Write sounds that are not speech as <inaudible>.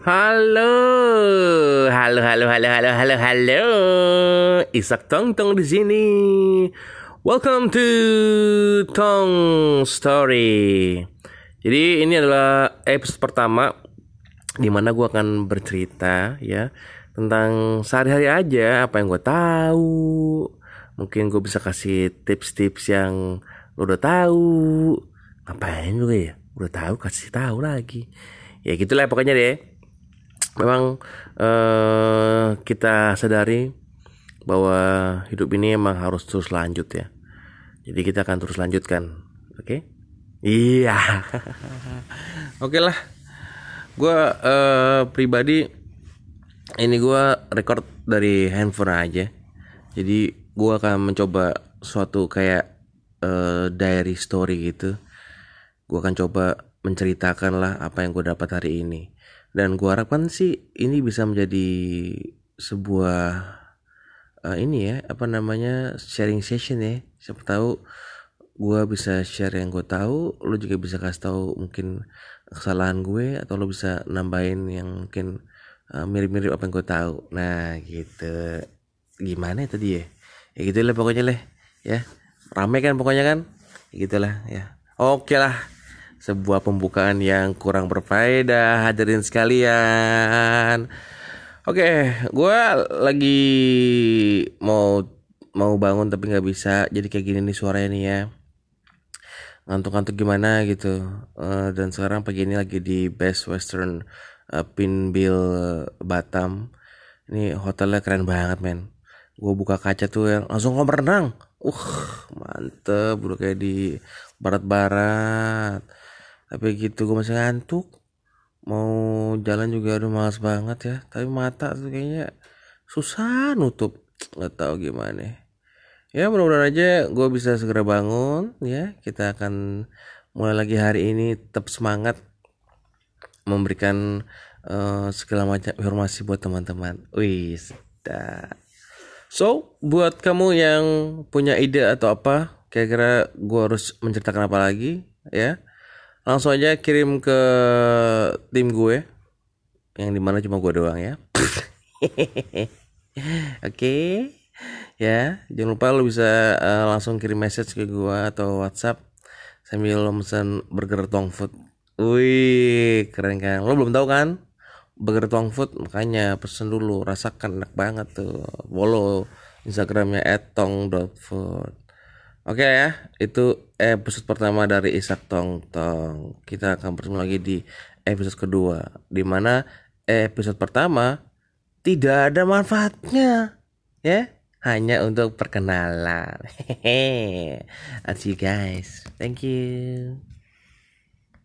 Halo, halo, halo, halo, halo, halo, halo. Isak Tong Tong di sini. Welcome to Tong Story. Jadi ini adalah episode pertama di mana gue akan bercerita ya tentang sehari-hari aja apa yang gue tahu. Mungkin gue bisa kasih tips-tips yang lo udah tahu. Ngapain gue ya? Udah tahu kasih tahu lagi. Ya gitulah pokoknya deh memang uh, kita sadari bahwa hidup ini emang harus terus lanjut ya. Jadi kita akan terus lanjutkan, oke? Okay? Iya. <laughs> oke okay lah. Gue uh, pribadi ini gue record dari handphone aja. Jadi gue akan mencoba suatu kayak uh, diary story gitu. Gue akan coba menceritakan lah apa yang gue dapat hari ini. Dan gua harapkan sih ini bisa menjadi sebuah uh, ini ya apa namanya sharing session ya. Siapa tahu gua bisa share yang gue tahu lo juga bisa kasih tahu mungkin kesalahan gue atau lo bisa nambahin yang mungkin mirip mirip-mirip apa yang gue tahu. Nah gitu. Gimana ya tadi ya? Ya gitu pokoknya lah ya. Rame kan pokoknya kan? Ya gitulah ya. Oke lah sebuah pembukaan yang kurang berfaedah hadirin sekalian. Oke gue lagi mau mau bangun tapi nggak bisa. Jadi kayak gini nih suaranya nih ya. Ngantuk-ngantuk gimana gitu. Uh, dan sekarang pagi ini lagi di Best Western uh, Batam. Ini hotelnya keren banget men. Gue buka kaca tuh yang langsung kolam renang. Uh mantep udah kayak di barat-barat tapi gitu gue masih ngantuk. Mau jalan juga udah males banget ya. Tapi mata tuh kayaknya susah nutup. Nggak tahu gimana. Ya mudah-mudahan aja gue bisa segera bangun ya. Kita akan mulai lagi hari ini tetap semangat memberikan uh, segala macam informasi buat teman-teman. Wih sedap so buat kamu yang punya ide atau apa kira-kira gue harus menceritakan apa lagi ya langsung aja kirim ke tim gue yang di mana cuma gue doang ya. <laughs> Oke okay. ya. Jangan lupa lo bisa uh, langsung kirim message ke gue atau WhatsApp sambil lo pesan burger tong food. Wih keren kan? Lo belum tahu kan? Burger tong food makanya pesen dulu. Rasakan enak banget tuh. Follow instagramnya @tong.food Oke okay ya, itu episode pertama dari Isak Tong Tong. Kita akan bertemu lagi di episode kedua, di mana episode pertama tidak ada manfaatnya, ya, hanya untuk perkenalan. Hehehe, see you guys. Thank you.